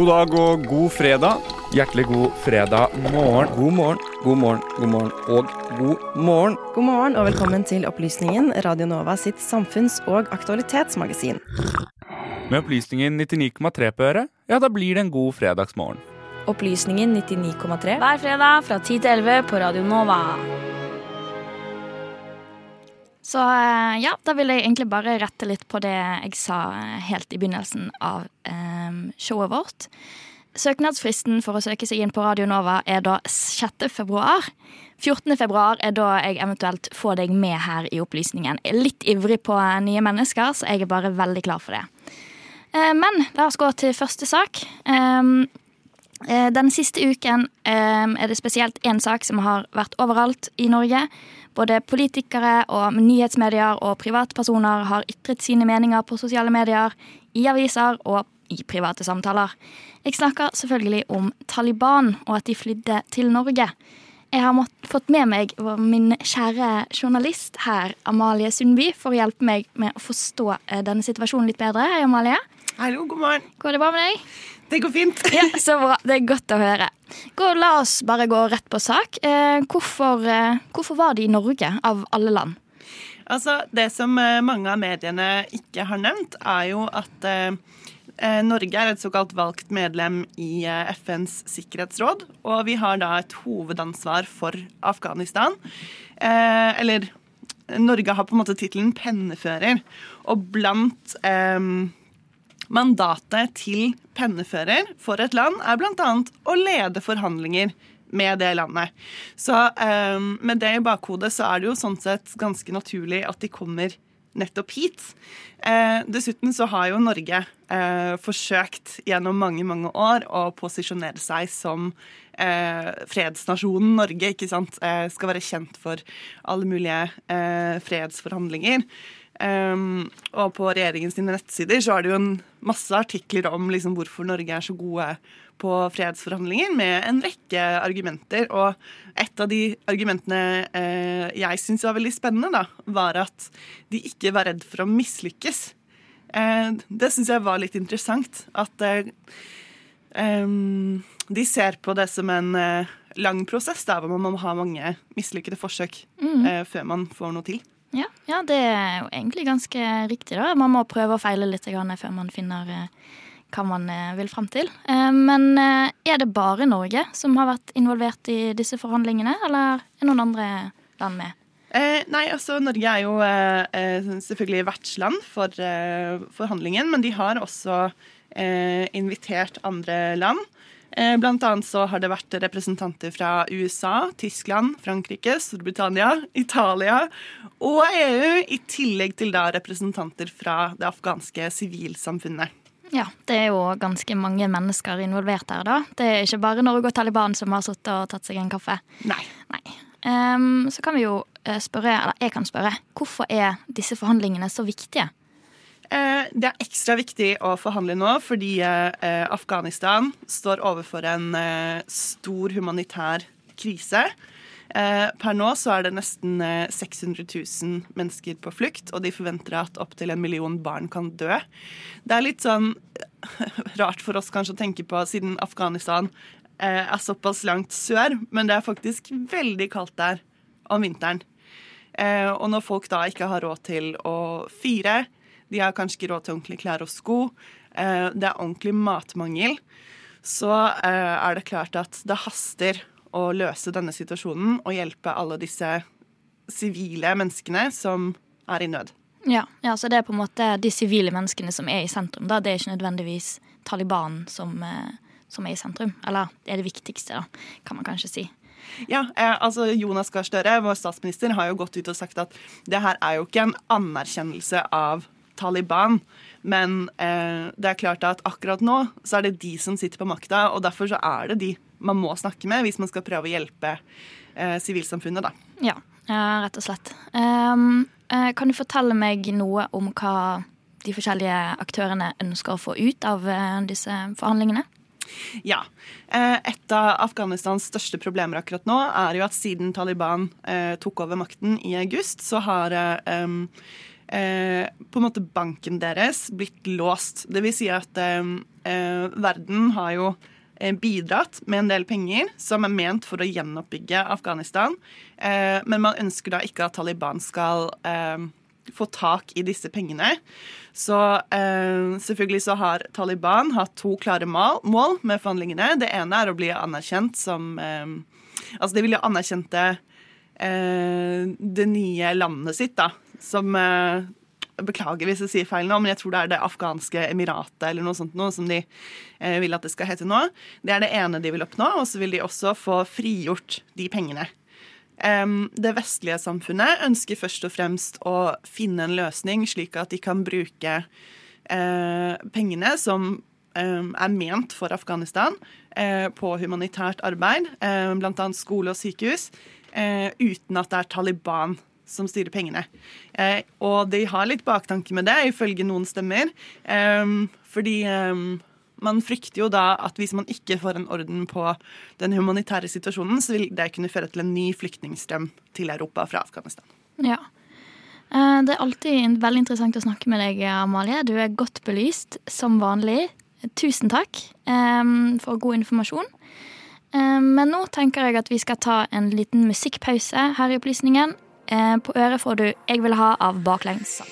God dag og god fredag. Hjertelig god fredag morgen. God morgen, god morgen, god morgen og god morgen. God morgen og velkommen til Opplysningen, Radio Nova sitt samfunns- og aktualitetsmagasin. Med opplysningen 99,3 på øret, ja, da blir det en god fredagsmorgen. Opplysningen 99,3. Hver fredag fra 10 til 11 på Radio Nova. Så eh, ja, da vil jeg egentlig bare rette litt på det jeg sa eh, helt i begynnelsen av eh, showet vårt. Søknadsfristen for å søke seg inn på Radio Nova er da 6. februar. 14. februar er da jeg eventuelt får deg med her i opplysningen. Jeg er litt ivrig på nye mennesker, så jeg er bare veldig klar for det. Eh, men la oss gå til første sak. Den siste uken er det spesielt én sak som har vært overalt i Norge. Både politikere og nyhetsmedier og privatpersoner har ytret sine meninger på sosiale medier, i aviser og i private samtaler. Jeg snakker selvfølgelig om Taliban og at de flydde til Norge. Jeg har fått med meg min kjære journalist her, Amalie Sundby, for å hjelpe meg med å forstå denne situasjonen litt bedre. Hei, Amalie. Hallo, god morgen. Går det bra med deg? Det går fint. ja, Så bra. Det er godt å høre. Gå, la oss bare gå rett på sak. Eh, hvorfor, eh, hvorfor, var de i Norge, av alle land? Altså, Det som mange av mediene ikke har nevnt, er jo at eh, Norge er et såkalt valgt medlem i FNs sikkerhetsråd. Og vi har da et hovedansvar for Afghanistan. Eh, eller Norge har på en måte tittelen pennefører. Og blant eh, Mandatet til pennefører for et land er bl.a. å lede forhandlinger med det landet. Så med det i bakhodet så er det jo sånn sett ganske naturlig at de kommer nettopp hit. Eh, dessuten så har jo Norge eh, forsøkt gjennom mange mange år å posisjonere seg som eh, fredsnasjonen Norge. ikke sant? Eh, skal være kjent for alle mulige eh, fredsforhandlinger. Um, og på regjeringens nettsider så er det jo en masse artikler om liksom, hvorfor Norge er så gode på fredsforhandlinger, med en rekke argumenter. Og et av de argumentene eh, jeg syns var veldig spennende, da, var at de ikke var redd for å mislykkes. Eh, det syns jeg var litt interessant. At eh, um, de ser på det som en eh, lang prosess, da, hvor man må ha mange mislykkede forsøk mm. før man får noe til. Ja, ja, det er jo egentlig ganske riktig. da. Man må prøve å feile litt før man finner eh, hva man eh, vil fram til. Eh, men er det bare Norge som har vært involvert i disse forhandlingene, eller er noen andre land med? Eh, nei, altså Norge er jo eh, selvfølgelig vertsland for eh, forhandlingen, men de har også invitert andre land. Eh, blant annet så har det vært representanter fra USA, Tyskland, Frankrike, Storbritannia, Italia og EU, i tillegg til da representanter fra det afghanske sivilsamfunnet. Ja, det er jo ganske mange mennesker involvert her, da. Det er ikke bare Norge og Taliban som har sittet og tatt seg en kaffe. Nei. Nei. Um, så kan vi jo eh, spørre, eller jeg kan spørre, hvorfor er disse forhandlingene så viktige? Eh, det er ekstra viktig å forhandle nå fordi eh, Afghanistan står overfor en eh, stor humanitær krise. Per nå så er det nesten 600 000 mennesker på flukt, og de forventer at opptil en million barn kan dø. Det er litt sånn rart for oss kanskje å tenke på, siden Afghanistan er såpass langt sør, men det er faktisk veldig kaldt der om vinteren. Og når folk da ikke har råd til å fyre, de har kanskje ikke råd til ordentlig klær og sko. Eh, det er ordentlig matmangel. Så eh, er det klart at det haster å løse denne situasjonen og hjelpe alle disse sivile menneskene som er i nød. Ja, ja, så det er på en måte de sivile menneskene som er i sentrum. da. Det er ikke nødvendigvis Taliban som, eh, som er i sentrum. Eller det er det viktigste, da, kan man kanskje si. Ja, eh, altså Jonas Gahr Støre, vår statsminister, har jo gått ut og sagt at det her er jo ikke en anerkjennelse av Taliban. Men eh, det er klart at akkurat nå så er det de som sitter på makta, og derfor så er det de man må snakke med hvis man skal prøve å hjelpe eh, sivilsamfunnet, da. Ja, rett og slett. Um, kan du fortelle meg noe om hva de forskjellige aktørene ønsker å få ut av disse forhandlingene? Ja. Et av Afghanistans største problemer akkurat nå er jo at siden Taliban eh, tok over makten i august, så har eh, på en måte banken deres blitt låst. Det vil si at eh, eh, verden har jo eh, bidratt med en del penger som er ment for å gjenoppbygge Afghanistan. Eh, men man ønsker da ikke at Taliban skal få tak i disse pengene. Så eh, selvfølgelig så har Taliban hatt to klare mål, mål med forhandlingene. Det ene er å bli anerkjent som eh, Altså, de vil jo anerkjente eh, det nye landet sitt, da, som eh, Beklager hvis jeg sier feil nå, men jeg tror det er det afghanske emiratet eller noe sånt noe som de eh, vil at det skal hete nå. Det er det ene de vil oppnå, og så vil de også få frigjort de pengene. Um, det vestlige samfunnet ønsker først og fremst å finne en løsning slik at de kan bruke uh, pengene som um, er ment for Afghanistan, uh, på humanitært arbeid, uh, bl.a. skole og sykehus, uten at det er Taliban som styrer pengene. Eh, og de har litt baktanke med det, ifølge noen stemmer. Eh, fordi eh, man frykter jo da at hvis man ikke får en orden på den humanitære situasjonen, så vil det kunne føre til en ny flyktningstrøm til Europa fra Afghanistan. Ja. Eh, det er alltid veldig interessant å snakke med deg, Amalie. Du er godt belyst, som vanlig. Tusen takk eh, for god informasjon. Eh, men nå tenker jeg at vi skal ta en liten musikkpause her i Opplysningen. Eh, på øret får du 'Jeg vil ha' av Baklengs.